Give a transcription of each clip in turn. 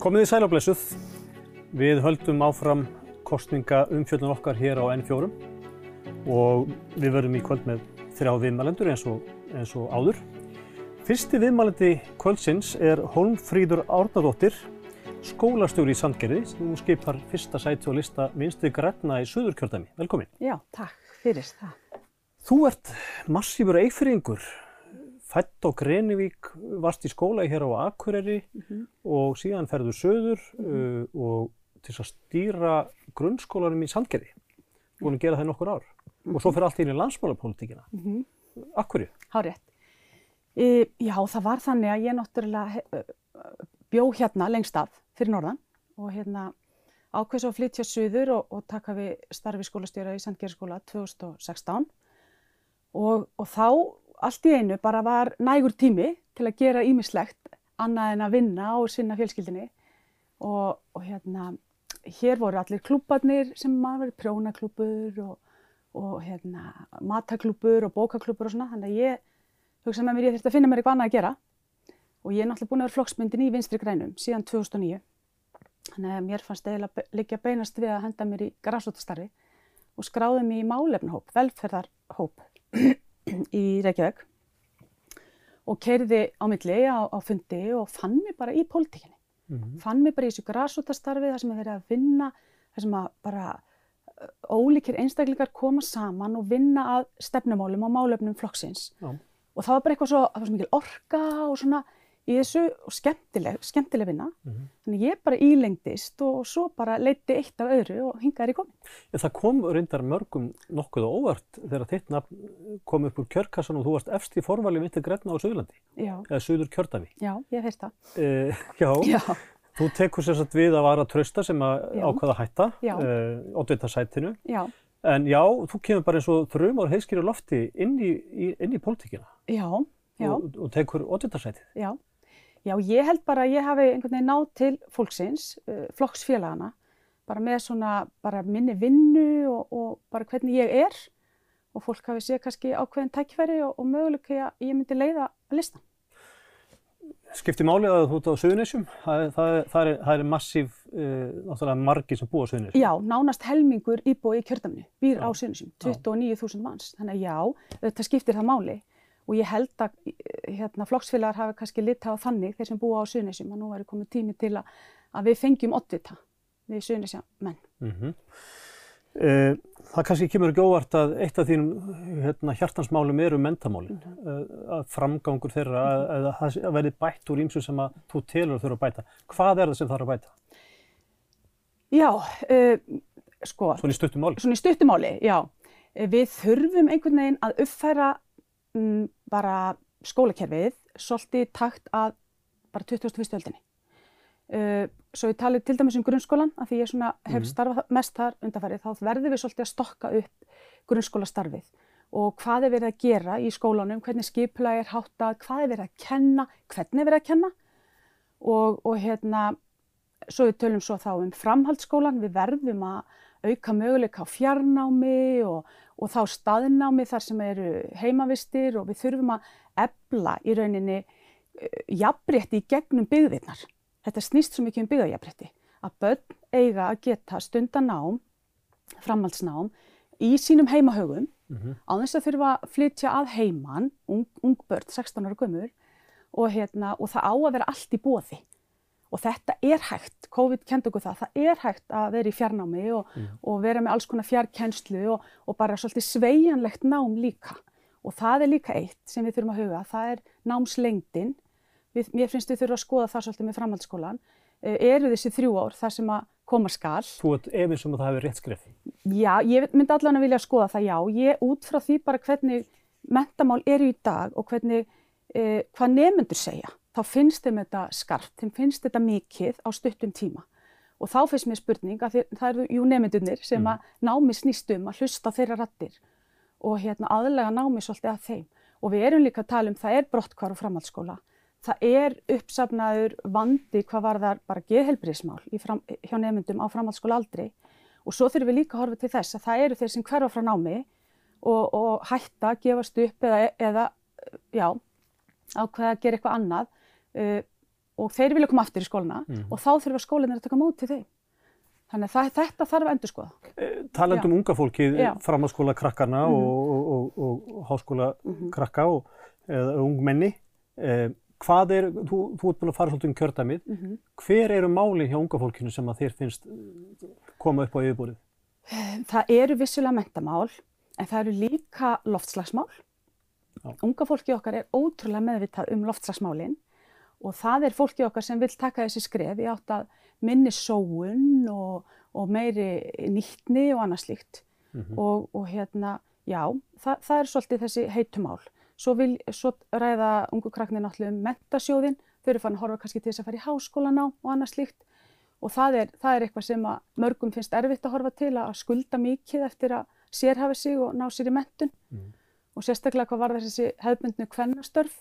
Komið í sælablessuð. Við höldum áfram kostninga umfjöldun okkar hér á N4 og við verðum í kvöld með þrjá viðmælendur eins og, eins og áður. Fyrsti viðmælandi kvöldsins er Holmfríður Árnadóttir, skólastjóri í Sandgerði sem skipar fyrsta sæti og lista vinstri græna í Suðurkjördæmi. Velkomin. Já, takk fyrir það. Þú ert massífur eifringur, fætt á Grenivík, varst í skóla hér á Akureyri og síðan ferðu söður uh, og til að stýra grunnskólanum í Sandgerði. Búin að gera það í nokkur ár. Og svo fer allt inn í landsmálapólitíkina. Akkurju? Hárið. E, já, það var þannig að ég náttúrulega bjó hérna lengst af fyrir norðan og hérna ákveðs að flytja suður og, og taka við starfi skólastjóra í Sandgerðskóla 2016 og, og þá allt í einu bara var nægur tími til að gera ímislegt annað en að vinna og sinna fjölskyldinni og, og hérna hér voru allir klúbarnir sem maður verið prjónaklúbur og, og hérna mataklúbur og bókaklúbur og svona. Þannig að ég hugsa með mér ég þurfti að finna mér eitthvað annað að gera. Og ég er náttúrulega búin að vera flokksmyndin í vinstri grænum síðan 2009 þannig að mér fannst eiginlega liggja beinast við að henda mér í græsóttastarfi og skráði mig í málefnahóp, velferðarhóp í Reykjavík og keirði á milli á, á fundi og fann mig bara í pólitíkinni. Fann mig bara í þessu græsóttastarfi þar sem er verið að vinna þar sem að bara ólíkir einstaklingar koma saman og vinna að stefnumálum og málefnum flokksins. Já. og það var bara eitthvað svo, það var svo mikil orka og svona í þessu og skemmtileg, skemmtileg vinna Mhm. þannig ég bara ílengdist og svo bara leiti eitt af öðru og hingað er ég komin En það kom reyndar mörgum nokkuð óvart þegar þitt nafn kom upp úr kjörkassan og þú varst efst í forvali vinstri græna á Suðurlandi, já, eða Suður kjördæmi. já, ég heyrt það Uh, já, já, þú tekur sér satt við að vara trösta sem að ákvaða hætta Já. uh, oddvita sætinu. já, En já, þú kemur bara eins og þrjumar heiðskýri lofti inn í, í, í pólitíkina já, já. og, og tekur oddvita sætið. Já, já, ég held bara að ég hafi einhvern veginn náð til fólksins, uh, flokksfélagana, bara með svona bara minni vinnu og, og bara hvernig ég er og fólk hafi séð kannski ákveðin tækifæri og, og möguleika að ég myndi leiða listan. Skipti máli að þú ert á Suðunisjum, það, það, það, er, það er massíf, uh, náttúrulega margir sem búa á Suðunisjum. Já, nánast helmingur íbúi í kjördamni, býr Já. á Sunnusjum, 29.000 manns, þannig að já, þetta skiptir það máli og ég held að eh, hérna, flokksfélagar hafi kannski litað á þannig þeir sem búa á Sunnusjum að nú væri komið tími til að, að við fengjum oddvita við Sunnusjum menn. Mm það kannski kemur ekki óvart að eitt af þínum hérna, hjartansmálum eru mentamálin, uh, að framgangur þeirra, að, að það að verði bætt úr ímsu sem að þú telur þurfa að bæta. Hvað er það sem þarf að bæta? Já, uh, sko, Svona í stuttum máli. svona í stuttumáli, já. Eh, Við þurfum einhvern veginn að uppfæra mm, bara skólakerfið svolítið takt að bara 21. öldinni. Uh, svo ég tali til dæmis um grunnskólan, af því ég svona hef Mhm. starfað mest þar undarfærið, þá verðum við svolítið að stokka upp grunnskólastarfið og hvað er verið að gera í skólanum, hvernig skipulag er háttað, hvað er verið að kenna, hvernig er verið að kenna og, og hérna, svo við tölum svo þá um framhaldsskólan, við verðum að auka möguleika á fjarnámi og, og þá staðnámi þar sem eru heimavistir og við þurfum að ebla í rauninni uh, jafnrétti í gegnum byggðirnar. Þetta snýst svo mikið um byggðajafnrétti. Að börn eiga að geta stundanám, framhaldsnám, í sínum heimahögum Mm á þess að þurfa að flytja að heiman, ung, ung börn, 16 ára gömur og, hérna, og það á að vera allt í bóði. Og þetta er hægt, COVID kent okkur það, það er hægt að vera í fjarnámi og, og vera með alls konar fjarkenslu og, og bara svolítið sveigjanlegt nám líka. Og það er líka eitt sem við þurfum að huga, það er námslengdin. Við, mér finnst við þurfum að skoða það svolítið með framhaldsskólan. E, eru þessi þrjú ár þar sem að koma skal? Þú ert efins um að það hefur rétt skref. Já, ég myndi allan að vilja skoða það, já. Ég út frá því bara hvernig mentamál eru í dag og hvernig, eh, hvað nefnendur segja, þá finnst þeim þetta skarpt, þeim finnst þetta mikið á stuttum tíma. Og þá finnst mér spurning að það eru jú nefnendurnir sem að námi snýst um að hlusta þeirra rattir og hérna aðlega námi svolítið að þeim. Og við erum líka að tala um það er brottkvar á framhaldsskóla. Það er uppsafnaður vandi hvað var þar bara geðhelbriðismál fram, hjá nefndum á framhaldsskóla aldrei og svo þurfum við líka að horfa til þess að það eru þeir sem hverfa frá námi og, og hætta, gefast upp eða, eða já, ákveða að gera eitthvað annað uh, og þeir vilja koma aftur í skóluna Mhm. og þá þurfa skólinir að taka móti þeim. Þannig að þetta þarf að endur skoða. Talandi um unga fólkið, Já. framhaldsskóla krakkarna Mhm. og, og, og, og háskóla Mhm. krakka og eða ungmenni, eh, hvað er, þú, þú ert búin að fara svolítið um kjördæmið, Mm hver eru málin hjá unga fólkinu sem að þér finnst eh, koma upp á yfirbúrið? Það eru vissulega mentamál en það eru líka loftslagsmál. Já. Unga fólki okkar er ótrúlega meðvitað um loftslagsmálin og það er fólki okkar sem vil taka þessi skref í átt að minni sóun og, og meiri nýttni og annað slíkt. Mhm. og, og hérna, já, það, það er svolítið þessi heitumál. Svo, vil, svo ræða ungu krakknir náttúrulega um mentasjóðin, þau eru fann að horfa kannski til þess að fara í háskólaná og annað slíkt og það er, það er eitthvað sem mörgum finnst erfitt að horfa til að skulda mikið eftir að sérhafa sig og ná sér í mentun Mhm. og sérstaklega hvað var þessi hefðbundnu kvennastörf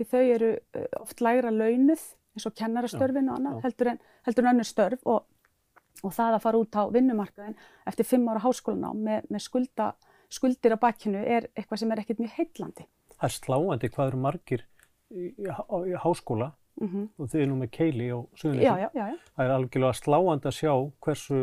því þau eru eh, oft lægra launuð eins og kennarastörfin og annað heldur en, heldur en önnur störf og, og það að fara út á vinnumarkaðin eftir fimm ára háskólanám með, með skulda, skuldir á bakkinu er eitthvað sem er ekkert mjög heitlandi. Það er sláandi hvað eru margir í, í, há- í háskóla Mm og þið er nú með keili já, já. Það er algjörlega sláandi að sjá hversu,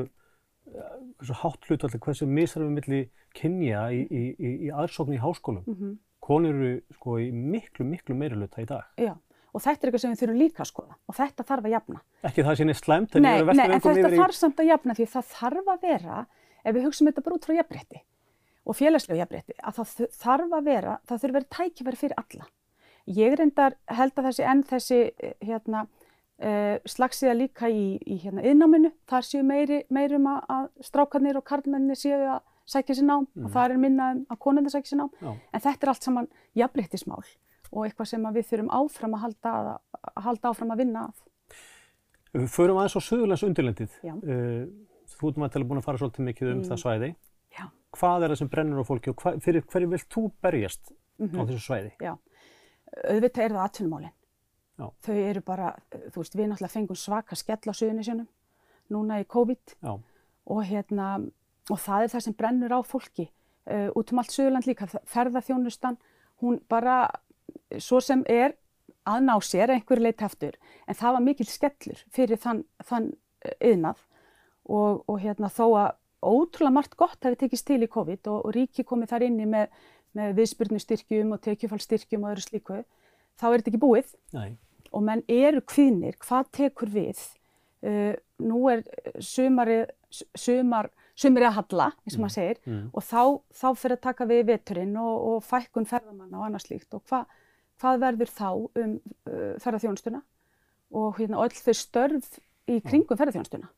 eh, hversu hátt hlutvalli, hversu misræfum milli kynja í, í, í, í aðsókn í háskólum. Mm Konur eru sko í miklu, miklu meiri hluta í dag. já. Og þetta er eitthvað sem við þurfum líka að skoða og þetta þarf að jafna. Ekki það sé neitt slæmt, en ég Nei, er að nei, velta en vengum þetta yfir í... þarf samt að jafna því það þarf að vera, ef við hugsaum þetta bara út frá jafnrétti og félagslegu jafnrétti, að það þarf að vera, það þurf að vera tækifæri fyrir alla. Ég reyndar held að þessi enn þessi eh, hérna, uh, slagsíða líka í, í hérna, yðnáminu, þar séu meiri, meiri um að, að strákarnir og karlmenni séu að sækja sér nám Mhm. og það er minna að konandi sækja sér nám. Já. En þetta er allt saman jafnréttismál og eitthvað sem að við þurfum áfram að halda, að, að halda áfram að vinna að. Við förum aðeins á Suðurlands undirlendið. Já. Uh, þú ert maður búin að fara svolítið mikið um Mm. það svæði. Já. Hvað er það sem brennur á fólki og hva, fyrir hverju vilt þú berjast Mhm. á þessu svæði? auðvitað er það atvinnumálin. Já. Þau eru bara, þú veist, við náttúrulega fengum svaka skell á suðunisjónum núna í COVID Já. og hérna, og það er það sem brennur á fólki uh, út um allt Suðurland líka, ferðaþjónustan, hún bara, svo sem er að ná sér að einhverju leit eftir, en það var mikil skellur fyrir þann, þann yðnað og, og hérna þó að ótrúlega margt gott hefði tekist til í COVID og, og ríki komið þar inni með, með viðspyrnustyrkjum og tekjufallstyrkjum og öðru slíku, þá er þetta ekki búið Nei. og menn eru kvíðnir, hvað tekur við? Uh, nú er sumarið, sumar, sumarið að halla, eins og Mm. maður segir, Mm. og þá, þá fyrir að taka við veturinn og, og fækkun ferðamanna og annað slíkt og hva, hvað verður þá um uh, ferðarþjónustuna og hérna, öll þau störf í kringum ferðarþjónustuna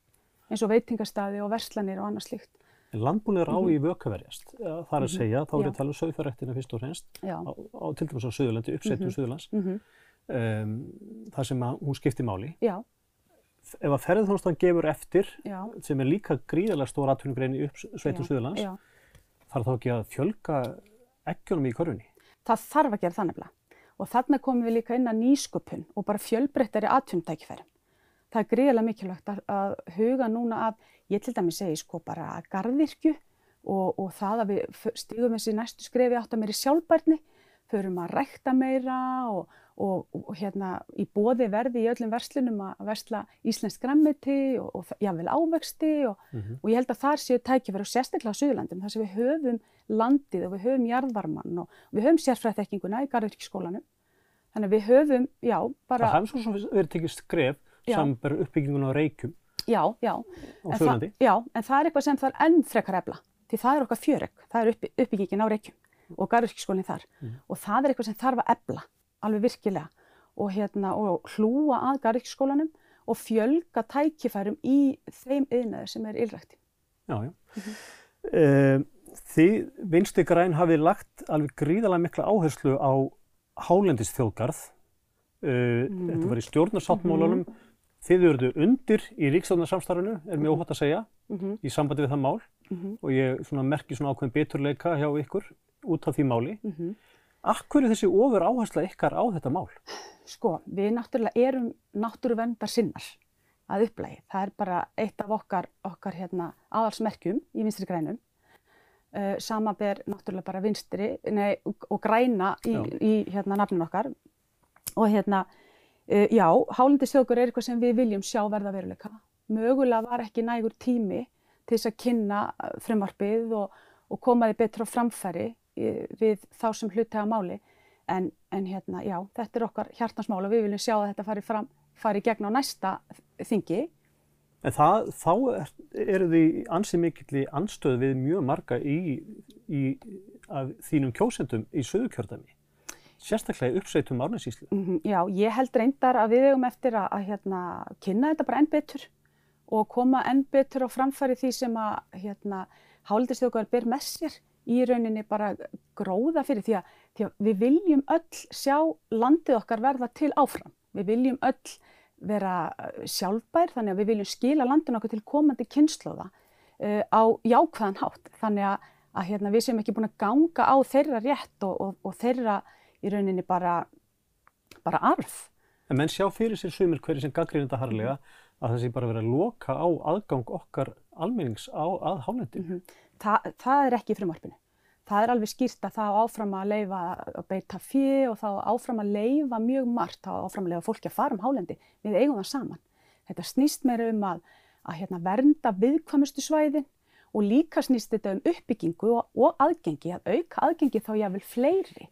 eins og veitingastadi og verslanir og annað slíkt. En landbúnir á Mhm. í vökaverjast. Það er að Mhm. segja, þá er ég að tala um sauðfjörrættina fyrst og fremst, á, á, til dæmis á Suðurlandi, uppsettum Mhm. Suðurlands, Mm um, þar sem að hún skiptir máli. Já, Ef að ferðarþjónustan gefur eftir, já, sem er líka gríðarlega stór atvinnugrein í uppsveitum Suðurlands, þarf þá ekki að fjölga eggjunum í körfunni. Það þarf að gera það nefnilega. Og þarna komum við líka inn að nýsköpun og bara fjölbreyttari atvinnutækifæri. Það er gríðarlega mikilvægt að, að huga núna að, ég til dæmis segi sko bara garðirkju og, og það að við stigum þessi næstu skrefi átt að meiri sjálfbærni, förum að rækta meira og, og, og hérna í bóði verði í öllum verslunum að versla íslensk grammiti og, og jáfnvel ávexti og, Mm og ég held að þar séu tækifæri og sérstaklega á Suðurlandum þar sem við höfum landið og við höfum jarðvarman og við höfum sérfræðtekkinguna í Garðurkískólanum. Þannig að við höfum, já, bara, Það hefði svo verið tekið skref sambar uppbygginguna á reykjum já, já. En það, já, en það er eitthvað sem það er enn frekar efla. Því það er okkar fjöreg, það er upp, uppbyggingin á reykjum og Garðurkískólinn þar. Mhm. Og það er eitthvað sem þarf að efla, alveg virkilega. Og, hérna, og hlúa að Garðurkískólanum og fjölga tækifærum í þeim yðnaður sem er ylrækti. Já, já. Mhm. Mm þið vinstri græn hafið lagt alveg gríðarlega mikla áherslu á hálendis þjóðgarð. Uh, Mhm. Þetta var í stjórnarsáttmálunum. Þið eruðu undir í ríkstjórnarsamstarfinu, er mjög óhætt að segja, Mm -hmm. í sambandi við það mál og ég svona merki svona ákveðin beturleika hjá ykkur út af því máli. Akkur er þessi ofur áhersla ykkar á þetta mál? Sko, við náttúrulega erum náttúruvendar sinnar að upplægi. Það er bara eitt af okkar, okkar hérna, aðalsmerkjum í vinstri grænum. Uh, sama ber náttúrulega bara vinstri nei, og, og græna í, í hérna, nafninu okkar. Og hérna, Uh, já, hálendistjókur er eitthvað sem við viljum sjá verða veruleika. Mögulega var ekki nægur tími til þess að kynna frumvarpið og, og koma því betra á framfæri við þá sem hluti að máli. En, en hérna, já, þetta er okkar hjartansmál og við viljum sjá að þetta fari, fram, fari gegn á næsta þingi. En það, þá er, eru því ansið mikill í anstöð við mjög marga í, í þínum kjósendum í söðukjörðami sérstaklega uppsveitum árnæsíslu. Mm -hmm, já, ég held reyndar að við hefum eftir að, að hérna, kynna þetta bara enn betur og koma enn betur á framfæri því sem að hérna, hálfdistjókar ber með sér í rauninni bara gróða fyrir því að, því að við viljum öll sjá landið okkar verða til áfram. Við viljum öll vera sjálfbær þannig að við viljum skila landin okkur til komandi kynnslóða uh, á jákvæðan hátt. Þannig að, að hérna, við sem ekki búin að ganga á þeirra rétt og, og, og þeirra í rauninni bara, bara arf. En menn sjá fyrir sér sumir hverju sem gaggrinn þetta harlega að það sé bara verið að loka á aðgang okkar almennings á að hálendinu. Mm -hmm. Þa, það er ekki í frumvarpinu. Það er alveg skýrt að það áfram að leifa að beita fjö og það áfram að leifa mjög margt, það áfram að leifa fólki að fara um hálendi. Við eigum það saman. Þetta snýst meira um að, að hérna, vernda viðkvæmustu svæðin og líka snýst þetta um uppbyggingu og, og aðgengi, að auka aðgengi þá jáfnvel fleiri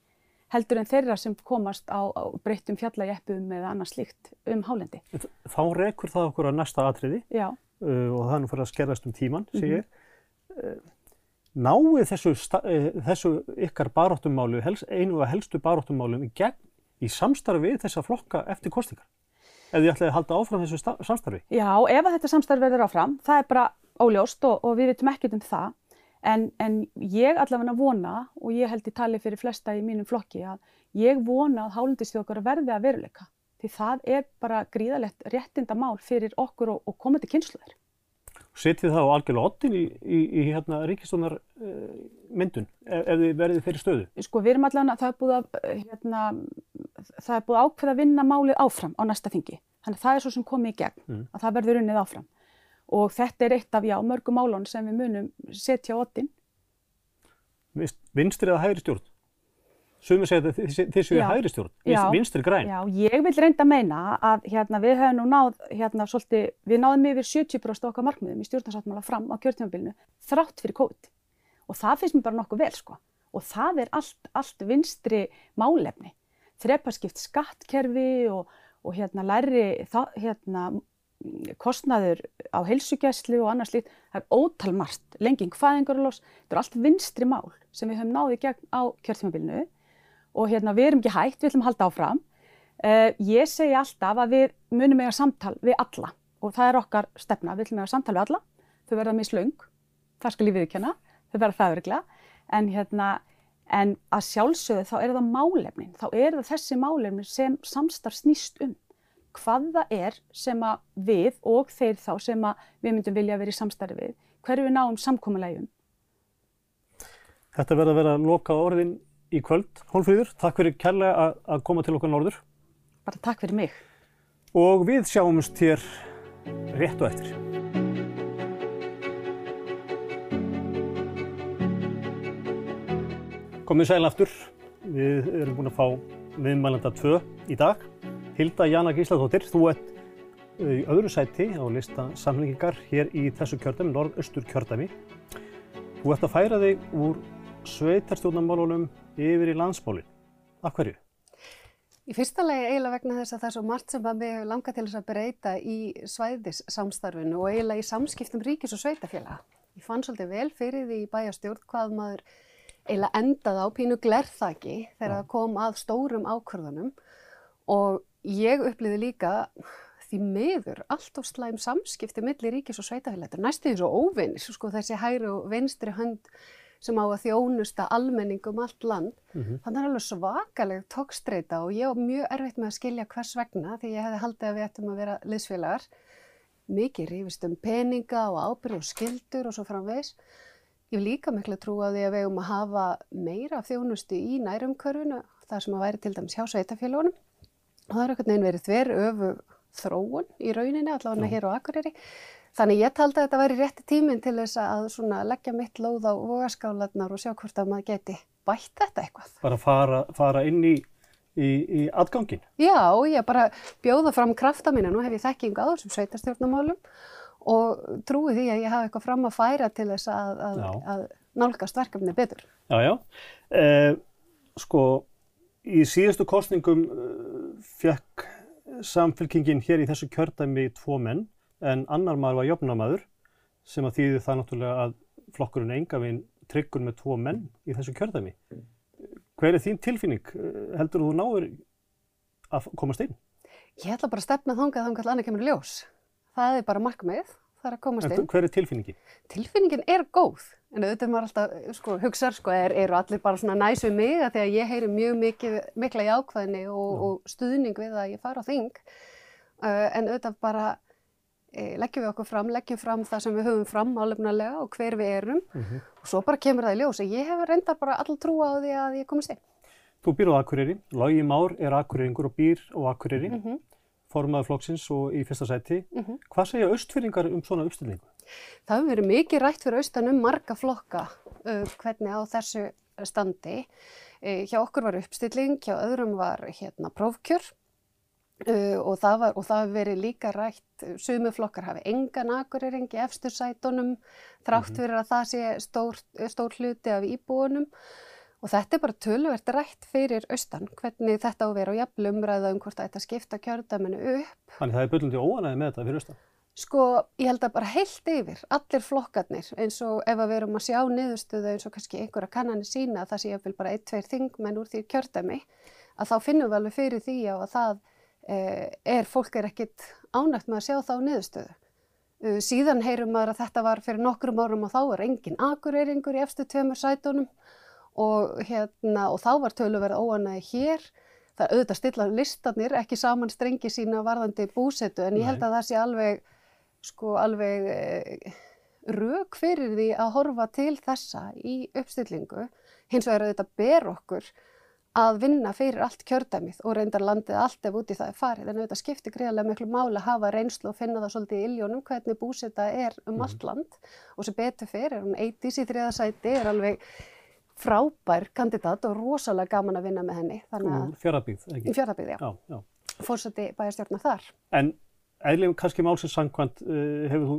heldur en þeirra sem komast á, á breyttum fjallajeppum eða annað slíkt um hálendi. Þá rekur það okkur að næsta atriði uh, og það er nú fyrir að skerðast um tíman, sé ég. Mm -hmm. náið þessu, uh, þessu ykkar baróttumálu, einu af helstu baróttumálum í gegn í samstarfi við þessa flokka eftir kostingar? Ef þið ætlaði að halda áfram þessu samstarfi? Já, ef þetta samstarfi verður áfram, það er bara óljóst og, og við veitum ekkert um það. En, en ég allavega vona og ég held í tali fyrir flesta í mínum flokki að ég vona að hálendistjókar verði að veruleika því það er bara gríðalegt réttindamál fyrir okkur og, og komandi kynsluður. Setið það á algjörlega ottin í, í, í hérna, ríkistónar uh, myndun ef, ef þið verðið fyrir stöðu? Sko við erum allavega, það er búið að, hérna, það er búið ákveð að vinna málið áfram á næsta þingi. Þannig það er svo sem komið í gegn mm. að það verður unnið áfram og þetta er eitt af já, mörgum málun sem við munum setja á ottin. Vinstri eða hægri stjórn? Sumið segja þetta þið séu hægri stjórn, vinstri græn. Já, ég vil reynda að meina að hérna, við höfum nú náð, hérna, svolítið, við náðum yfir 70% okkar markmiðum í stjórnarsáttmála fram á kjörtímabilinu þrátt fyrir COVID. Og það finnst mér bara nokkuð vel, sko. Og það er allt, allt vinstri málefni. Þreparskipt skattkerfi og, og hérna, læri, það, hérna, kostnaður á heilsugjæslu og annars lít, það er ótalmarst lenging fæðingarlós, þetta er allt vinstri mál sem við höfum náðið gegn á kjörtímabilinu og hérna við erum ekki hægt, við ætlum að halda áfram. Uh, ég segi alltaf að við munum eiga samtal við alla. Og það er okkar stefna, við ætlum eiga samtal við alla, þau verða mislaung, það skal ég viðkjöna, þau verða það örglega, en hérna en að sjálfsögðu þá er það málefnin, þá er það þessi málefnin sem samstarf snýst um. Hvað það er sem að við og þeir þá sem að við myndum vilja vera í samstarfi við, hverju við náum samkómulegjum. Þetta verður að vera að loka orðin í kvöld. Hólfríður, takk fyrir kærlega að koma til okkar norður. Bara takk fyrir mig. Og við sjáumst hér rétt og eftir. Komið sæl aftur. Við erum búin að fá viðmælanda 2 í dag. Hilda Jana Gísladóttir, þú ert uh, í öðru sæti á lista samlingingar hér í þessu kjördami, norðaustur kjördami. Þú ert að færa þig úr sveitarstjórnarmálunum yfir í landsmálinn. Af hverju? Í fyrsta legi eiginlega vegna þess að það er svo margt sem að við langað til þess að breyta í svæðissamstarfinu og eiginlega í samskiptum ríkis og sveitafélaga. Ég fann svolítið vel fyrir því bæjastjórn hvað maður eiginlega endaði á pínu glerþaki þegar það kom að stórum ákvörðunum og ég uppliði líka því meður allt of slæm samskipti millir ríkis og sveitafélag næstu því svo óvinnis, sko þessi hægri og vinstri hönd sem á að þjónusta almenningum allt land. Mm -hmm. þannig er alveg svakaleg tókstreita og ég var mjög erfitt með að skilja hvers vegna því ég hefði haldið að við ættum að vera liðsfélagar. Mikið rífist um peninga og ábyrg og skildur og svo framvegs ég vil líka miklu trú að því að við hefum að hafa meira þjónustu í nærumkörfinu þar sem að væri til dæmis hjá sveitafélagunum og það er einhvern veginn verið þver öfu þróun í rauninni, allavega hér á Akureyri. Þannig ég taldi að þetta væri rétti tíminn til þess að leggja mitt lóð á vogaskálanar og sjá hvort að maður geti bætt þetta eitthvað. Bara fara, fara inn í, í, í atgangin. Já, ég bara bjóða fram krafta mína, nú hef ég þekkingu á þessum sveitarstjórnumálum og trúi því að ég hafa eitthvað fram að færa til þess að, að, að nálgast verkefni betur. Já, já. Eh, sko, í síðustu kostningum uh, fekk samfélkingin hér í þessu kjördæmi tvo menn en annar maður var jöfnamaður sem að þýði það náttúrulega að flokkurinn enga veginn tryggur með tvo menn í þessu kjördæmi. Hver er þín tilfinning? Heldur þú náður að komast inn? Ég ætla bara að stefna þangað þangað annað kemur ljós. Það er bara markmið, það er að komast inn. Hver er tilfinningin? Tilfinningin er góð, en auðvitað maður alltaf sko, hugsaður, sko, er, eru allir bara svona næs við mig að því að ég heyri mjög mikið, mikla í ákvæðinni og, og stuðning við að ég fara á þing, uh, en auðvitað bara e, leggjum við okkur fram, leggjum fram það sem við höfum fram álefnulega og hver við erum mm -hmm. og svo bara kemur það í ljós og ég hef reyndar bara all trú á því að ég komist inn. Þú býr á Akureyri, Lógi Már er Akureyringur og býr á Akureyri, mm -hmm. Formaður flokksins og í fyrsta sæti. Mm -hmm. Hvað segja austfyrringar um svona uppstillingu? Það hefur verið mikið rætt fyrir austan um marga flokka uh, hvernig á þessu standi. Uh, hjá okkur var uppstilling, hjá öðrum var hérna, prófkjör Uh, og það var, og það hefur verið líka rætt, sumuflokkar hafi engan akureyringi efstur sætunum þrátt mhm. fyrir að það sé stór, stór hluti af íbúunum og þetta er bara tölvert rætt fyrir austan, hvernig þetta á að vera á jafnlu umræða um hvort þetta skipta kjördaminu upp. Þannig það er byrjundi óanæði með þetta fyrir austan? Sko, ég held að bara heilt yfir, allir flokkarnir, eins og ef að við erum að sjá niðurstöðu eins og kannski einhverja kannanir sína að það sé jafnvel bara ein, tveir þingmenn úr því kjördami, að þá finnum við alveg fyrir því að það Eh, er fólk er ekkit ánægt með að sjá þá niðurstöðu. Eh, síðan heyrum maður að þetta var fyrir nokkrum árum og þá er engin akureyringur í efstu tveimur sætunum og, hérna, og þá var töluverð óanægi hér. Það auðvitað stilla listanir, ekki saman strengi sína varðandi búsetu en ég held að það sé alveg, sko, alveg e, rauk fyrir því að horfa til þessa í uppstillingu. Hins vegar auðvitað ber okkur að vinna fyrir allt kjördæmið og reyndar landið allt ef úti það er farið. En auðvitað skiptir greiðlega miklu máli að hafa reynslu og finna það svolítið í iljónum hvernig búseta er um allt mhm. land og sem betur fyrir, hún eitís í þriðasæti er alveg frábær kandidat og rosalega gaman að vinna með henni. Fjörðabíð, ekki? Fjörðabíð, já. já, já. Fórseti bæjarstjórna þar. En eðlum kannski málsins sangkvæmt uh, hefur þú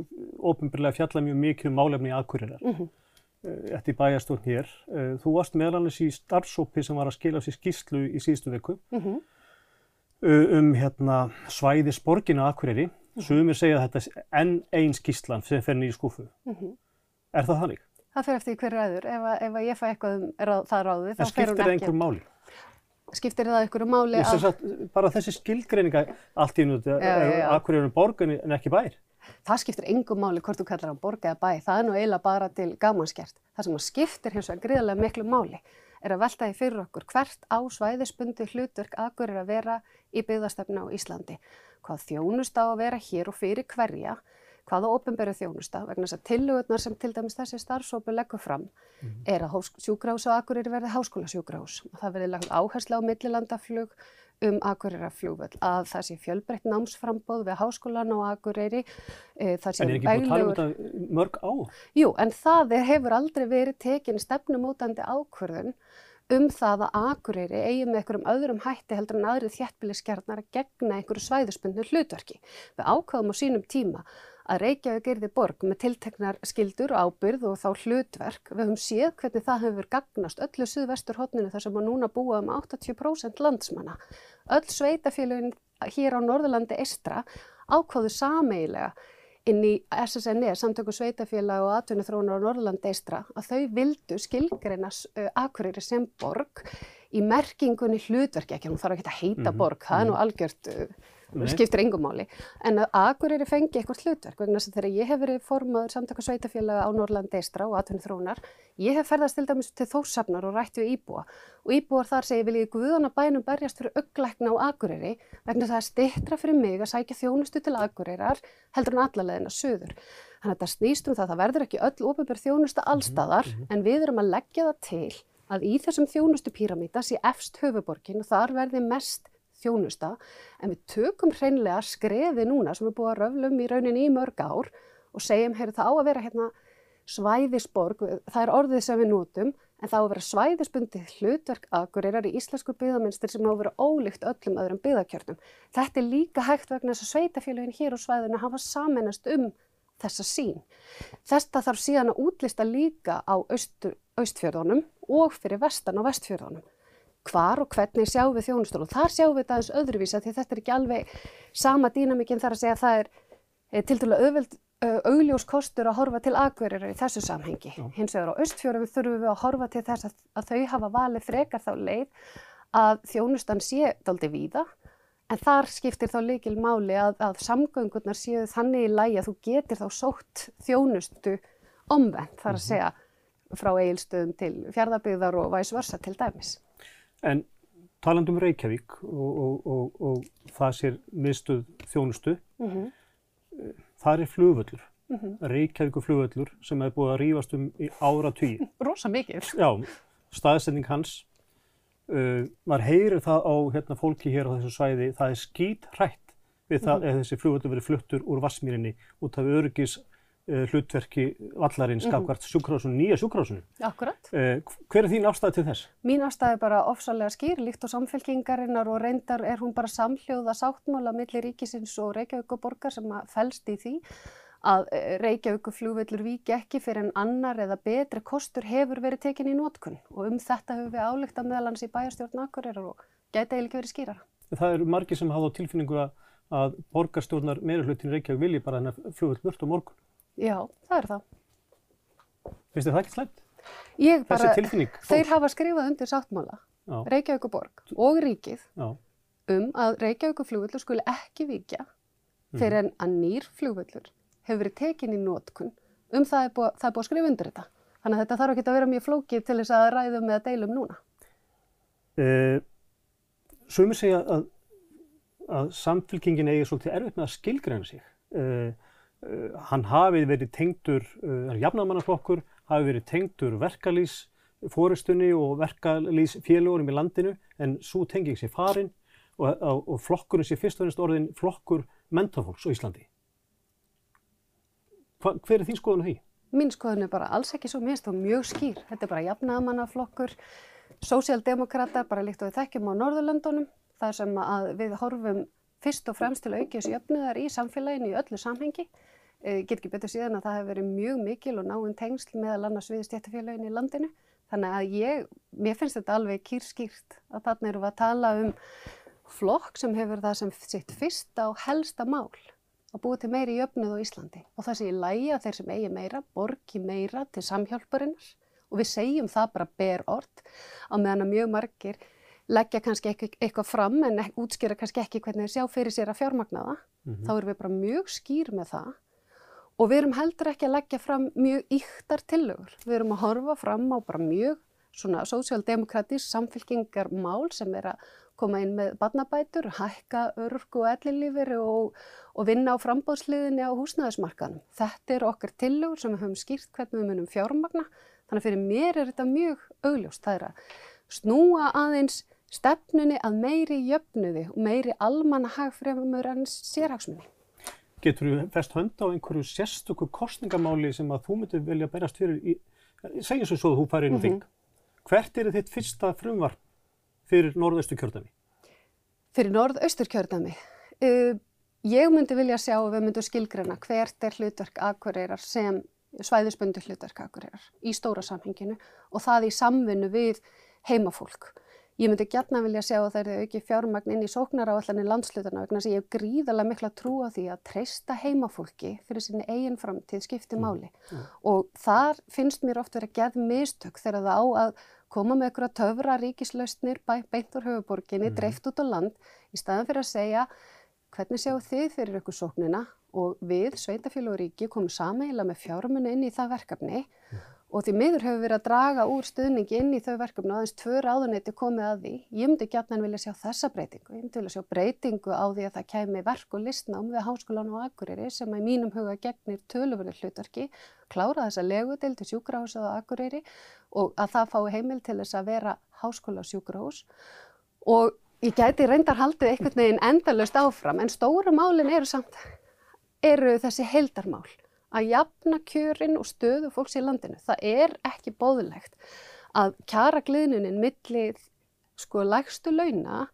ofinbyrlega fjallað mjög mikið um málefni aðkurirar. Mm -hmm. Eh, eftir bæjastjórn hér. Eh, þú varst meðlannis í starfsópi sem var að skila sér skýslu í síðustu viku mm -hmm. um hérna, svæði sporginu að Akureyri. Mm -hmm. Sumir segja að þetta er enn einn skýslan sem fer nýju skúfu. -hmm. Er það þannig? Það fer eftir hver ræður. Ef, ef ég fæ eitthvað um ráð, það ráði, þá fer hún ekki. En skiptir það einhver máli? Skiptir það einhverju máli að... Að bara þessi skilgreininga allt í nút, Akureyri er borgun en ekki bær? Það skiptir engum máli hvort þú kallar á borg eða bæ, það er nú eiginlega bara til gamanskjart. Það sem skiptir hins vegar gríðarlega miklu máli er að velta í fyrir okkur hvert á svæðisbundi hlutverk aðgurir að vera í byggðastöfna á Íslandi. Hvað þjónust á að vera hér og fyrir hverja, hvaða ofinberu þjónusta, vegna þess að tillögurnar sem til dæmis þessi starfsópu leggur fram mm. er að sjúkrahús á Akureyri verði háskólasjúkrahús. Það verði lagt áherslu á millilandaflug, um Akureyrarflugvöld að það sé fjölbreytt námsframbóð við háskólan á Akureyri. E, en er ekki búin að tala um þetta mörg á? Jú, en það er, hefur aldrei verið tekin stefnumótandi ákvörðun um það að Akureyri eigi með einhverjum öðrum hætti heldur en aðrið þjættbíliskjarnar að gegna einhverju svæðuspundnu hlutverki. Við ákvaðum á sínum tíma að Reykjavík erði borg með tilteknar skildur og ábyrð og þá hlutverk. Við höfum séð hvernig það hefur gagnast öllu suðvestur hotninu þar sem að núna búa um 80% landsmanna. Öll sveitafélagin hér á Norðurlandi Estra ákváðu sameigilega inn í SSNE, samtöku sveitafélag og atvinnuþróunar á Norðurlandi Eistra, að þau vildu skilgreinas uh, Akureyri sem borg í merkingunni hlutverki, ekki, hún þarf ekki að heita mm -hmm. borg, það er nú mhm. algjört uh, skiptir engum máli, en að Akureyri fengi eitthvað hlutverk, vegna þess að þegar ég hef verið formaður samtaka sveitafélaga á Norrland Eistra og atvinnum þróunar, ég hef ferðast til dæmis til Þórsafnar og rætt við Íbúa og Íbúar þar segir vil ég guðana bænum berjast fyrir auglækna á Akureyri vegna það er stittra fyrir mig að sækja þjónustu til Akureyrar heldur en allalegina söður. Þannig að þetta snýst um það, það verður ekki öll ofinbjörð þjónusta allstaðar mm -hmm. en við erum að leggja það til að í þessum þjónustu píramíta sé efst höfuborgin og þar verði mest þjónusta en við tökum hreinlega skreði núna sem er búið að röflum í rauninni í mörg ár og segjum, heyrðu það á að vera hérna svæðisborg, það er orðið sem við notum en það á að vera svæðisbundið hlutverk akureyrar í íslensku byggðaminstir sem á að vera ólíkt öllum öðrum byggðakjörnum. Þetta er líka hægt vegna þess að sveitafélagin hér á svæðinu hafa saminast um þessa sín. Þetta þarf síðan að útlista líka á austfjörðunum og fyrir vestan á vestfjörðunum. Hvar og hvernig sjáum við þjónustur og þar sjáum við þetta aðeins öðruvísa því þetta er ekki alveg sama dýnamikinn þar að segja að það er eh, til dælu auðveld augljós kostur að horfa til akverir í þessu samhengi. Já. Hins vegar á austfjörðum þurfum við að horfa til þess að, að þau hafa valið frekar þá leið að þjónustan sé daldi víða en þar skiptir þá líkil máli að, að samgöngurnar séu þannig í lægi að þú getur þá sótt þjónustu omvend þar að mhm. segja frá eigilstöðum til fjardabygðar og væsversa til dæmis. En taland um Reykjavík og, og, og, og það sér mistuð þjónustu, mm -hmm. það er flugvöllur, mm -hmm. Reykjavíku flugvöllur sem hefur búið að rýfast um í ára tíu. Rosa mikið. Já, staðsending hans, uh, maður heyrir það á hérna, fólki hér á þessu svæði, það er skýt hrætt við það mm -hmm. að þessi flugvöllur verið fluttur úr Vassmýrinni út af öryggis uh, hlutverki vallarins skakvart sjúkrásunum, nýja sjúkrásunum. Akkurat. Uh, hver er þín afstæði til þess? Mín afstæði er bara ofsalega skýr, líkt og samfélkingarinnar og reyndar er hún bara samhljóða sáttmála millir ríkisins og Reykjavík og borgar sem fælst í því að eh, Reykjavík flugvillur viki ekki fyrir en annar eða betri kostur hefur verið tekin í nótkunn og um þetta hefur við álíkt að meðalans í bæjarstjórn Akureyrar og gæti eiginlega verið skýrara. Það eru margi sem hafa á tilfinningu að, að borgarstjórnar meirulhutin Reykjavík vilji bara hennar flugvill burt á morgun. Já, það er það. Finnst þið það ekki slæmt? Ég bara, Þessi tilfinning? Þeir hafa skrifað undir sáttmála, Reykjavík borg og ríkið Já. um að Reykjavík flugvillur skuli ekki vikja mhm. fyrir en að nýr flugvillur hefur verið tekin í nótkun um það er búið, er að skrifa undir þetta. Þannig að þetta þarf ekki að vera mjög flókið til þess að ræðum eða deilum núna. Uh, Sumir segja að, að samfélkingin eigi svolítið erfitt með að skilgræna sig. Uh, hann hafi verið tengdur, uh, jafnamannaflokkur, hafi verið tengdur verkalýs fórustunni og verkalýs félagurum í landinu en svo tengið sér farin og, og, flokkurinn sé fyrst og ennast orðin flokkur mentorfólks á Íslandi. Hva, hver er þín skoðun á því? Mín skoðun er bara alls ekki svo mest og mjög skýr. Þetta er bara jafnamannaflokkur, sósíaldemokrater, bara líkt og við þekkjum á Norðurlöndunum, þar sem við horfum fyrst og fremst til aukjus jöfnuðar í samfélaginu í öllu samhengi Eh, get ekki betur síðan að það hefur verið mjög mikil og náinn tengsl meðal annars við stjættafélagin í landinu. Þannig að ég, mér finnst þetta alveg kýrskýrt að þarna eru við að tala um flokk sem hefur það sem sitt fyrsta og helsta mál að búið til meiri jöfnuð á Íslandi. Og það sé í lægi að þeir sem eigi meira, borgi meira til samhjálparinnar og við segjum það bara ber orð á meðan að mjög margir leggja kannski eitthvað fram en útskýra kannski ekki hvernig þeir sjá fyrir sér að fjármagna það. Mm -hmm. Þá erum við bara mjög skýr með það Og við erum heldur ekki að leggja fram mjög yktar tillögur. Við erum að horfa fram á bara mjög svona sósjaldemokratís samfélkingar mál sem er að koma inn með barnabætur, hækka örgu og ellilífir og, og vinna á frambóðsliðinni á húsnæðismarkanum. Þetta er okkar tillögur sem við höfum skýrt hvernig við munum fjármagna. Þannig að fyrir mér er þetta mjög augljóst. Það er að snúa aðeins stefnunni að meiri jöfnuði og meiri almanna hagfremur en sérhagsmunni. Getur þú fest hönd á einhverju sérstöku kostningamáli sem að þú myndir velja að berast fyrir í, segjum svo svo að þú farir inn í mm -hmm. þing. Hvert er þitt fyrsta frumvarp fyrir norðaustur kjördami? Fyrir norðaustur kjördami? Uh, ég myndi vilja sjá að við myndum skilgrana hvert er hlutverk aðkvarðeirar sem svæðisbundu hlutverk aðkvarðeirar í stóra samhenginu og það í samvinnu við heimafólk. Ég myndi gætna vilja sjá að það eru auki fjármagn inn í sóknaráallanir landslutana vegna að ég hef gríðarlega mikla trú á því að treysta heimafólki fyrir sinni eigin framtíð skipti mm. máli mm. og þar finnst mér oft verið að geð mistök þegar það á að koma með einhverja töfra ríkislausnir beint úr höfuborginni, mm. dreift út á land í staðan fyrir að segja hvernig sjáu þið fyrir ykkur sóknina og við, Sveitafélag og Ríki, komum sameila með fjármunni inn í það verkefni mm og því miður hefur verið að draga úr stuðningi inn í þau verkefni og aðeins tvö ráðuneyti komið að því. Ég myndi gætnan vilja sjá þessa breytingu. Ég myndi vilja sjá breytingu á því að það kemi verk og listnám við Háskólan og Akureyri sem að í mínum huga gegnir tölurverður hlutverki, klára þessa legudel til sjúkrahús og Akureyri og að það fái heimil til þess að vera Háskóla og sjúkrahús. Og ég gæti reyndar haldið einhvern veginn endalust áfram en stóra málin eru samt, eru þessi heildarmál að jafna kjörin og stöðu fólks í landinu. Það er ekki bóðilegt að kjara gliðnunin millið sko lægstu launa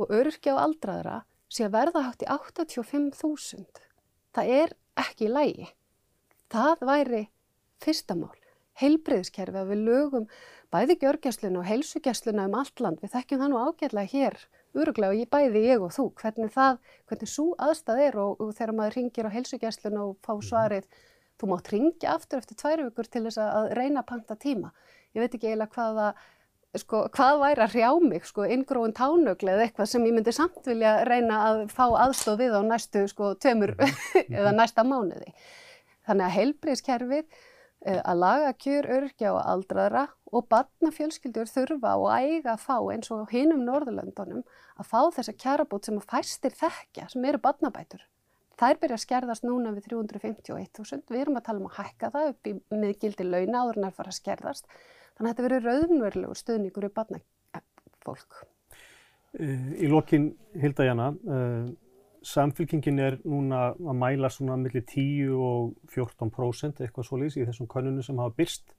og öryrkja og aldraðra sé að verða hátt í 85.000. Það er ekki lægi. Það væri fyrsta mál. Heilbreyðskerfi að við lögum bæði gjörgjastluna og heilsugjastluna um allt land. Við þekkjum það nú ágætlega hér, öruglega og ég bæði ég og þú. Hvernig það, hvernig svo aðstæð er og, og þegar maður ringir á heilsugjastluna og fá svarið, þú mátt ringja aftur eftir tvær vikur til þess að reyna að panta tíma. Ég veit ekki eiginlega hvaða sko, hvað væri að hrjá mig, sko, inngróin tánögli eða eitthvað sem ég myndi samt vilja reyna að fá aðstof við á næstu, sko, tveimur eða næsta mánuði. Þannig að heilbríðskerfið, eh, að laga kjör, örkja og aldraðra og barnafjölskyldur þurfa og æga að fá eins og hinum Norðurlöndunum að fá þessa kjarabót sem að fæstir þekkja, sem eru barnabætur. Þær byrja að skerðast núna við 351.000. Við erum að tala um að hækka það upp í miðgildi launa áður en það fara að skerðast. Þannig að þetta verður raunverulegur stuðningur í barnafólk. Eh, í lokin, Hilda Jana, uh, samfélkingin er núna að mæla svona millir 10 og 14% eitthvað svolítið í þessum konunum sem hafa byrst.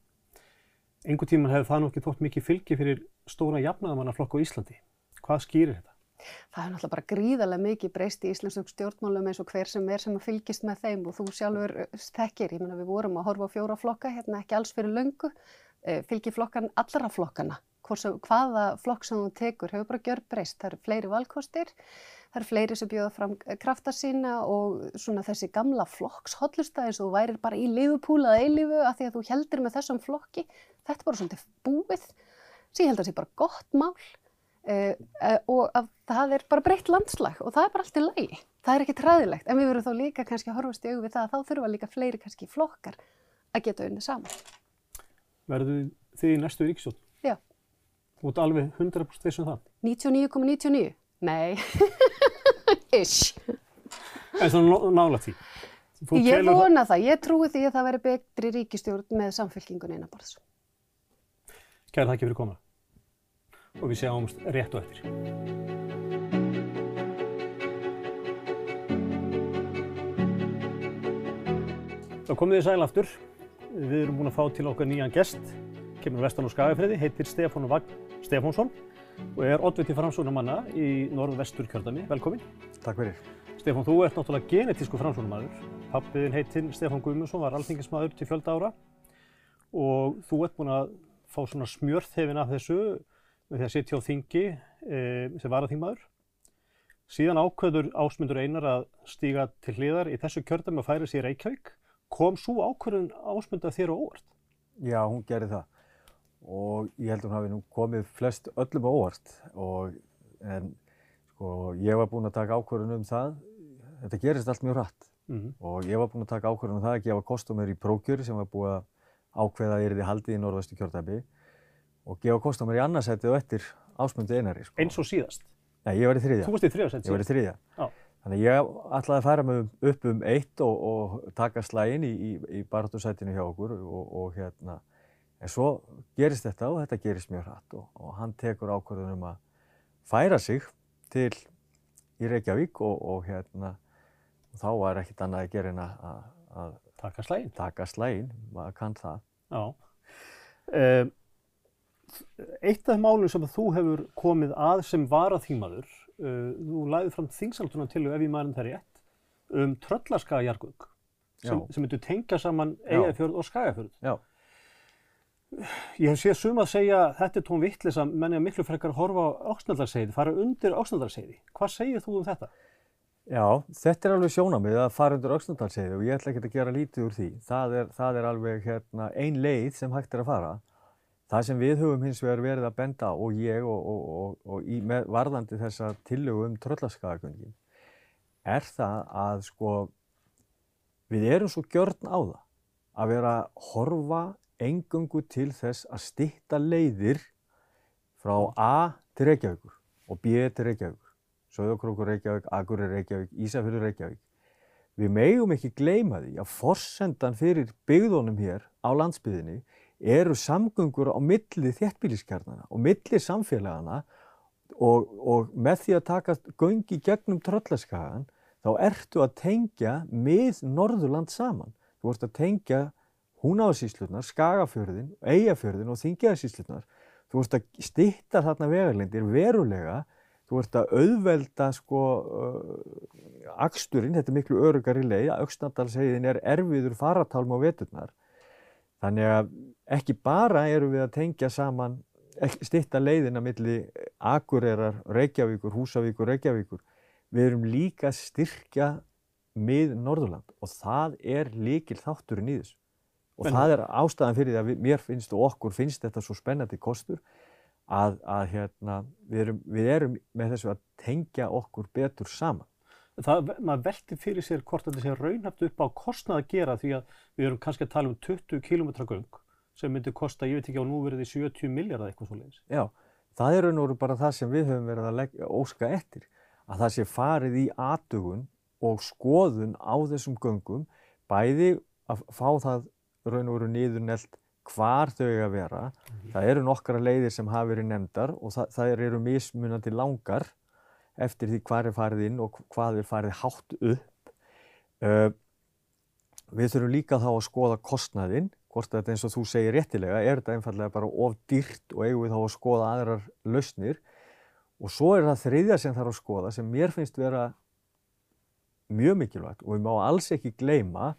Engu tíman hefur það nokkið þótt mikið fylgi fyrir stóra jafnaðamannaflokk á Íslandi. Hvað skýrir þetta? Það er náttúrulega bara gríðarlega mikið breyst í íslensku stjórnmálum eins og hver sem er sem að fylgist með þeim og þú sjálfur þekkir. Ég menna við vorum að horfa á fjóra flokka hérna ekki alls fyrir löngu Eh, fylgir flokkan allra flokkana. Hvaða flokk sem þú tekur hefur bara gjör breyst. Það eru fleiri valkostir, það eru fleiri sem bjóða fram krafta sína og svona þessi gamla flokkshollusta eins og þú værir bara í liðupúlaða eilifu að því að þú heldur með þessum flokki. Þetta er bara svona búið. Ég held að það sé bara gott mál uh, uh, og að það er bara breytt landslag og það er bara allt í lagi. Það er ekki træðilegt en við verðum þá líka kannski að horfast í auðvið það að þá þurfa líka fleiri kannski flokkar að geta unnið saman verður þið í næstu ríkisjótt? Já. Þú ert alveg 100% vissum það? 99,99? Nei. Ish. En svona nála því? Ég vona það. Ég trúi því að það veri betri ríkistjórn með samfélkingun einaborðs. Kæra það ekki fyrir koma. Og við sjáumst rétt og eftir. Þá komum við í sæl aftur. Við erum búin að fá til okkar nýjan gest, kemur vestan á Skagafriði, heitir Stefán Vagn Stefánsson og er oddviti framsóknumanna í norð-vestur kjördami. Velkomin. Takk fyrir. Stefán, þú ert náttúrulega genetísku framsóknumadur. Pappiðin heitinn Stefán Guðmundsson var alþingismadur til fjölda ára og þú ert búin að fá svona smjörþefin af þessu með því að sitja á þingi e, sem var að þingmaður. Síðan ákveður ásmundur einar að stíga til hliðar í þessu kjördami og færi sér Reykjavík kom svo ákvörðun ásmönda þér á óvart? Já, hún gerði það og ég held að hún hafi nú komið flest öllum á óvart og en sko ég var búinn að taka ákvörðun um það, þetta gerist allt mjög hratt mm -hmm. og ég var búinn að taka ákvörðun um það að gefa kostumir í prókjur sem var búið að ákveða að erði haldið í norðvestu kjörtæpi og gefa kostumir í annarsætið og eftir ásmöndu einari. Sko. Eins og síðast? Nei, ég var í þriðja. Þú varst í þriðja sætið? Ég var í þriðja. Já. Þannig ég ætlaði að færa mig upp um eitt og, og taka slægin í, í, í barndúrsætinu hjá okkur og, og hérna, en svo gerist þetta og þetta gerist mjög hratt og, og hann tekur ákvörðunum að færa sig til í Reykjavík og hérna, þá var ekkert annað að gera en að, að taka slægin. Taka slægin, maður kann það. Já. Um, eitt af málum sem þú hefur komið að sem var að þýmaður uh, þú læðið fram þingsaltunan til ef ég maður það rétt um tröllarskagajargöng sem, sem myndur tengja saman eigafjörð og skagafjörð. Já. Ég hef séð sum að segja þetta er tón vittlis að menni að miklu frekar horfa á áksnaldarseiði, fara undir áksnaldarseiði. Hvað segir þú um þetta? Já, þetta er alveg sjónamið að fara undir auksnaldarseiði og ég ætla ekki að gera lítið úr því. Það er, það er alveg hérna, ein leið sem hægt er að fara. Það sem við höfum hins vegar verið að benda og ég og, og, og, og í varðandi þessa tillögu um tröllaskagagöngin er það að sko við erum svo gjörn á það að vera að horfa engungu til þess að stitta leiðir frá A til Reykjavíkur og B til Reykjavíkur, Söðokrókur Reykjavík, Agurir Reykjavík, Ísafjörður Reykjavík. Við megum ekki gleyma því að forsendan fyrir byggðunum hér á landsbyðinni eru samgöngur á milli þéttbíliskjarnana og milli samfélagana og, og með því að taka göngi gegnum tröllaskagan þá ertu að tengja með Norðurland saman. Þú ert að tengja Húnáðsíslunar, Skagafjörðin, Eyjafjörðin og Þingjaðsíslunar. Þú ert að stitta þarna vegarlindir verulega, þú ert að auðvelda sko uh, aksturinn, þetta er miklu örugari leið, auksnandalsheiðin er erfiður faratálm á veturnar. Þannig að ekki bara eru við að tengja saman, stitta leiðina millir Akureyrar, Reykjavíkur, Húsavíkur, Reykjavíkur. Við erum líka að styrkja mið Norðurland og það er líkil þátturinn í þessu. Og en, það er ástæðan fyrir því að við, mér finnst og okkur finnst þetta svo spennandi kostur að, að hérna, við, erum, við erum með þessu að tengja okkur betur saman. Það, maður velti fyrir sér hvort þetta sé raunhaft upp á kostnað að gera því að við erum kannski að tala um 20 km göng sem myndi kosta, ég veit ekki á núverði 70 miljardar eitthvað svo leiðis. Já, það er raun og veru bara það sem við höfum verið að leggja, óska eftir, að það sé farið í aðdugun og skoðun á þessum göngum, bæði að fá það raun og veru niður nelt hvar þau eiga að vera. Mm -hmm. Það eru nokkara leiðir sem hafa verið nefndar og það, það eru mismunandi langar eftir því hvað er farið inn og hvað er farið hátt upp. Uh, við þurfum líka þá að skoða kostnaðinn, hvort þetta eins og þú segir réttilega, er þetta einfallega bara of dýrt og eigum við þá að skoða aðrar lausnir. Og svo er það þriðja sem þarf að skoða sem mér finnst vera mjög mikilvægt og við má alls ekki gleyma,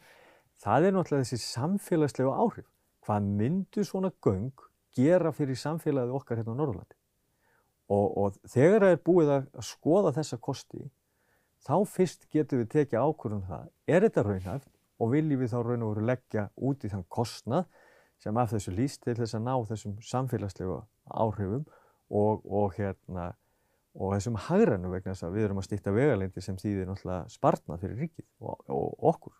það er náttúrulega þessi samfélagslegu áhrif. Hvað myndu svona göng gera fyrir samfélagið okkar hérna á Norðurlandi. Og, og þegar það er búið að skoða þessa kosti, þá fyrst getum við tekið ákvörðum um það, er þetta raunhæft og viljum við þá raun og veru leggja út í þann kostnað sem af þessu líst til þess að ná þessum samfélagslegu áhrifum og, og, hérna, og þessum hagrannu vegna þess að við erum að stýtta vegalindi sem þýðir náttúrulega spartnað fyrir ríkið og okkur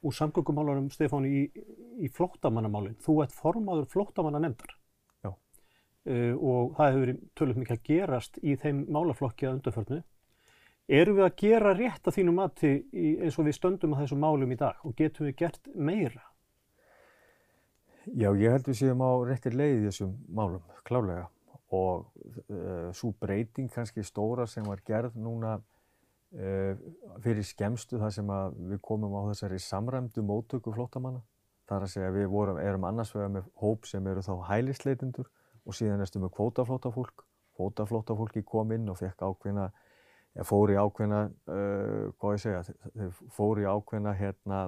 úr samgöngumálarum, Stefán, í, í flóttamannamálinn. Þú ert formadur flóttamanna nefndar uh, og það hefur verið tölvöld mikið að gerast í þeim málaflokki að undarförnu. Eru við að gera rétt að þínu mati í, eins og við stöndum að þessum málum í dag og getum við gert meira? Já, ég held við séum á réttir leið í þessum málum, klálega. Og uh, svo breyting kannski stóra sem var gerð núna Eh, fyrir skemstu þar sem við komum á þessari samræmdu móttöku flóttamanna. Það er að segja við vorum, erum annars vegar með hóp sem eru þá hælisleitindur og síðan erstum við kvótaflóttafólk. Kvótaflóttafólki kom inn og fekk ákveðna, ja, fór í ákveðna, uh, hvað ég segja, þeir fór í ákveðna hérna,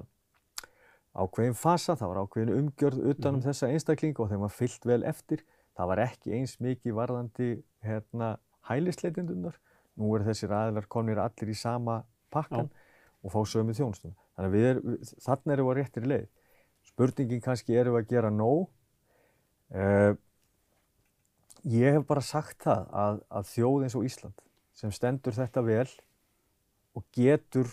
ákveðin fasa, það var ákveðin umgjörð utanum mm. þessa einstaklinga og þeim var fyllt vel eftir. Það var ekki eins mikið varðandi hérna, hælisleitindunar nú eru þessir aðilar komnir allir í sama pakkan Já. og fá sömu þjónustum. Þannig að er, þannig erum við á réttir leið. Spurningin kannski erum við að gera nóg. Uh, ég hef bara sagt það að, að þjóð eins og Ísland sem stendur þetta vel og getur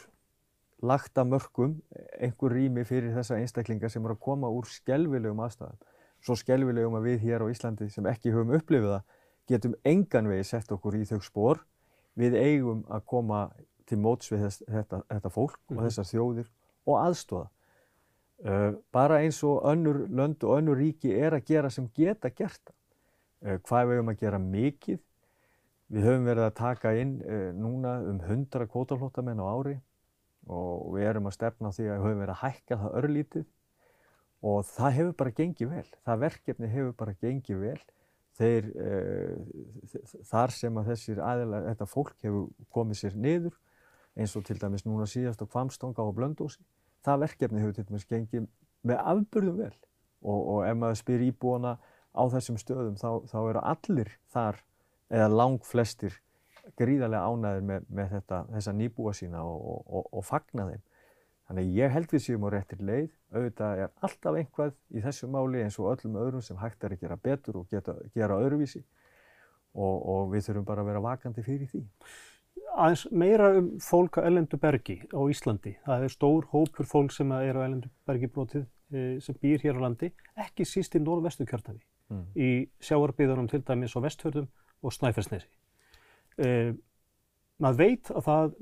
lagt að mörgum einhver rými fyrir þessa einstaklingar sem eru að koma úr skelvilegum aðstæðum. Svo skelvilegum að við hér á Íslandi sem ekki höfum upplifið það getum engan vegi sett okkur í þau spór við eigum að koma til móts við þess, þetta, þetta fólk mm -hmm. og mhm. þessar þjóðir og aðstóða. Uh, bara eins og önnur lönd og önnur ríki er að gera sem geta gert það. Uh, hvað við höfum að gera mikið? Við höfum verið að taka inn uh, núna um 100 kvótaflótamenn á ári og við erum að stefna því að við höfum verið að hækka það örlítið og það hefur bara gengið vel. Það verkefni hefur bara gengið vel þeir, uh, þar sem að þessir aðeins, þetta fólk hefur komið sér niður, eins og til dæmis núna síðast á Kvamstonga og Blöndósi, það verkefni hefur til dæmis gengið með afbörðum vel og, og ef maður spyr íbúana á þessum stöðum þá, þá eru allir þar, eða lang flestir, gríðarlega ánæðir með, með þetta, þessa nýbúa sína og, og, og fagna þeim. Þannig ég held við séum á réttir leið, auðvitað er alltaf einhvað í þessu máli eins og öllum öðrum sem hægt er að gera betur og geta, gera öðruvísi og, og við þurfum bara að vera vakandi fyrir því. Aðeins meira um fólk á Ellendubergi á Íslandi. Það er stór hópur fólk sem er á Ellendubergi brotið eh, sem býr hér á landi, ekki síst í norðvestu kjörtafi, mm. í sjáarbyðunum til dæmis á Vestfjörðum og Snæfellsnesi. Eh, maður veit að það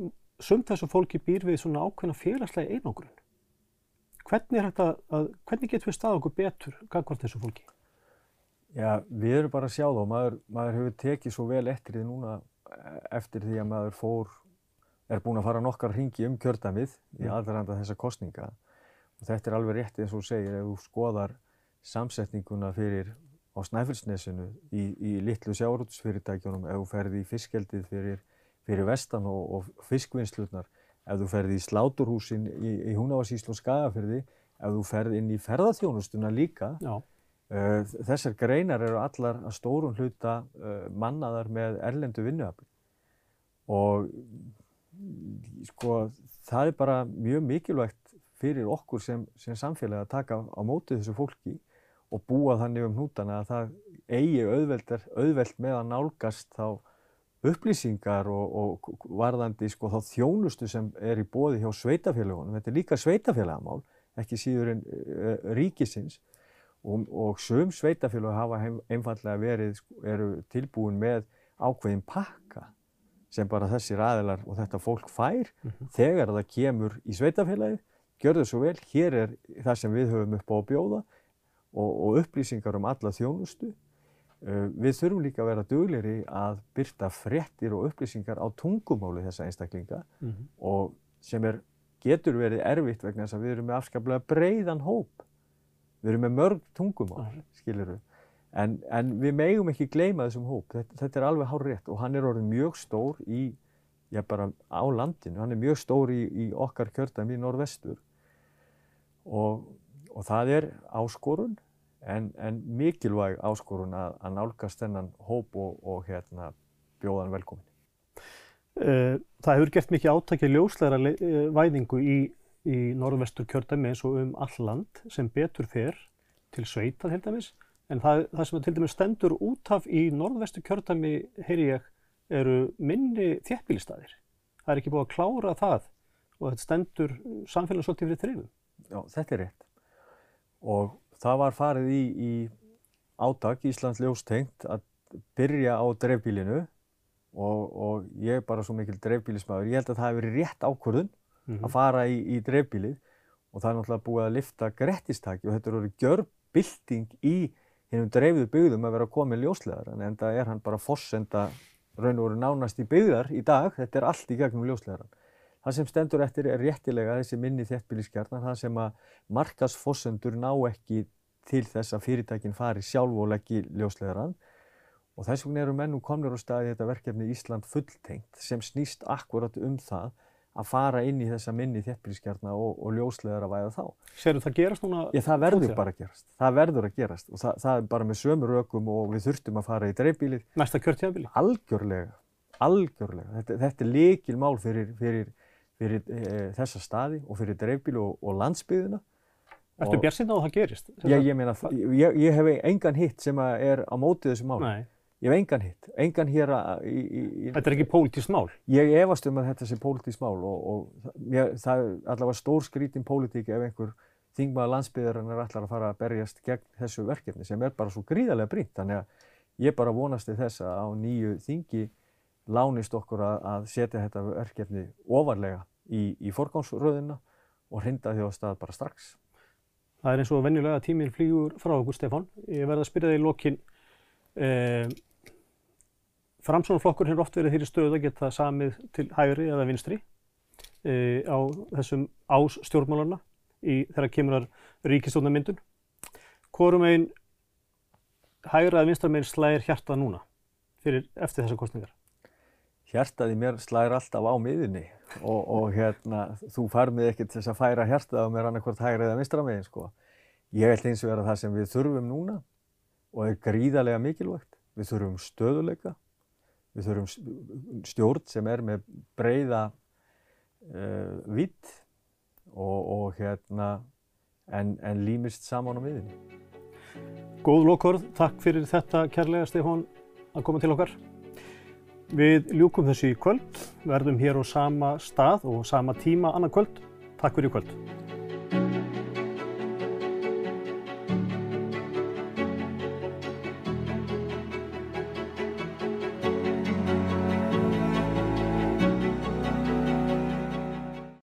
sumt þessu fólki býr við svona ákveðna félagslega einogrun. Hvernig, að, hvernig getur við stað okkur betur gangvart þessu fólki? Já, við erum bara að sjá þá. Maður, maður hefur tekið svo vel eftir því núna eftir því að maður fór, er búin að fara nokkar ringi um kjördamið í aðverðanda þessa kostninga Og þetta er alveg rétt eins og þú segir, ef þú skoðar samsetninguna fyrir á Snæfellsnesinu í, í litlu sjárótsfyrirtækjunum, ef þú ferði í fiskjeldið fyrir, fyrir vestan og, og fiskvinnslunar, ef þú ferði í sláturhúsin í, í Húnavarsíslu og Skagafyrði, ef þú ferði inn í ferðarþjónustuna líka. Uh, þessar greinar eru allar að stórum hluta uh, mannaðar með erlendu vinnuafli og sko það er bara mjög mikilvægt fyrir okkur sem, sem samfélag að taka á móti þessu fólki og búa þannig um hnútana að það eigi auðvelt með að nálgast þá upplýsingar og, og varðandi sko þá þjónustu sem er í bóði hjá sveitafélagunum. Þetta er líka sveitafélagamál, ekki síður en uh, ríkisins og, og söm sveitafélag hafa einfallega verið, sko, eru tilbúin með ákveðin pakka sem bara þessir aðilar og þetta fólk fær mm -hmm. þegar það kemur í sveitafélagið, gjör þau svo vel, hér er það sem við höfum upp á að bjóða og, og upplýsingar um alla þjónustu. Uh, við þurfum líka að vera dugleri að byrta fréttir og upplýsingar á tungumáli þessa einstaklinga mm -hmm. og sem er, getur verið erfitt vegna þess að við erum með afskaplega breiðan hóp Við erum með mörg tungumál, skilir við. En, en við megum ekki gleyma þessum hóp. Þetta, þetta er alveg hár rétt og hann er orðin mjög stór í, já bara á landinu, hann er mjög stór í, í okkar kjördæmi í norðvestur og, og það er áskorun en, en mikilvæg áskorun að, að nálgast þennan hóp og, og hérna, bjóðan velkomin. Eh, það hefur gert mikið átækja ljósleira eh, væðingu í í norðvestur kjördæmi eins og um all land sem betur fer til sveita til dæmis en það, það sem til dæmis stendur út af í norðvestur kjördæmi heyri ég eru minni þjæppilistæðir. Það er ekki búið að klára það og þetta stendur samfélagsvöldi fyrir þrifum. Já, þetta er rétt og það var farið í, í átak Íslands ljóstengt að byrja á dreifbílinu og, og ég er bara svo mikil dreifbílismæður. Ég held að það hefur verið rétt ákvörðun mm -hmm. að fara í, í dreifbílið og það er náttúrulega búið að lifta grettistaki og þetta eru gjörbilding í hennum dreifðu byggðum að vera að koma í ljósleðar en enda er hann bara fossenda raun og veru nánast í byggðar í dag, þetta er allt í gegnum ljósleðaran. Það sem stendur eftir er réttilega þessi minni þéttbíliskjarnar, það sem að markasfossendur ná ekki til þess að fyrirtækinn fari sjálf og leggji ljósleðaran og þess vegna eru mennum komnir á staði þetta verkefni Ísland fulltengt sem snýst akkurat um það að fara inn í þessa minni þéttbíliskjarna og, og ljóslegar að væða þá. Serðu það gerast núna? Já, það verður bara að gerast. Það verður að gerast og það, það er bara með sömur ökum og við þurftum að fara í dreifbílið. Næsta kjörtjafbíli? Algjörlega, algjörlega. Þetta, þetta er fyrir, fyrir, fyrir e, þessa staði og fyrir dreifbíli og, og landsbyðina. Ertu björnsinn á að það gerist? Já, ég meina, ég, ég hef engan hitt sem er á mótið þessu mál. Nei. Ég hef engan hitt, engan hér að... Þetta er ekki pólitískt mál? Ég efast um að þetta sé pólitískt mál og, og ég, það er allavega stór skrítin pólitík ef einhver þingmaða landsbyðarinn er allar að fara að berjast gegn þessu verkefni sem er bara svo gríðarlega brínt. Þannig að ég bara vonast í þess að á nýju þingi lánist okkur að, að setja þetta verkefni ofarlega í, í forgámsröðina og hrinda því á stað bara strax. Það er eins og venjulega tíminn flýgur frá okkur, Stefan. Ég verða að spyrja þig í lokin. Eh, Framsónaflokkur hefur oft verið þeirri stöðu að geta samið til hægri eða vinstri e, á þessum ás stjórnmálarna í þeirra kemur ríkistofnarmyndun. Hvorum einn hægra eða vinstra meginn slægir hjartað núna fyrir eftir þessar kostningar? Hjartaði mér slægir alltaf á miðunni og, og hérna, þú far mig ekkert þess að færa hjartað á mér annarkvort hægra eða vinstra meginn sko. Ég held eins og vera það sem við þurfum núna og er gríðarlega mikilvægt. Við þurfum stöðuleika Við þurfum stjórn sem er með breyða uh, vitt og, og hérna, en, en límist saman á miðinni. Góð lokkord, takk fyrir þetta kærlega Stefán að koma til okkar. Við ljúkum þessu í kvöld, verðum hér á sama stað og sama tíma annar kvöld. Takk fyrir kvöld.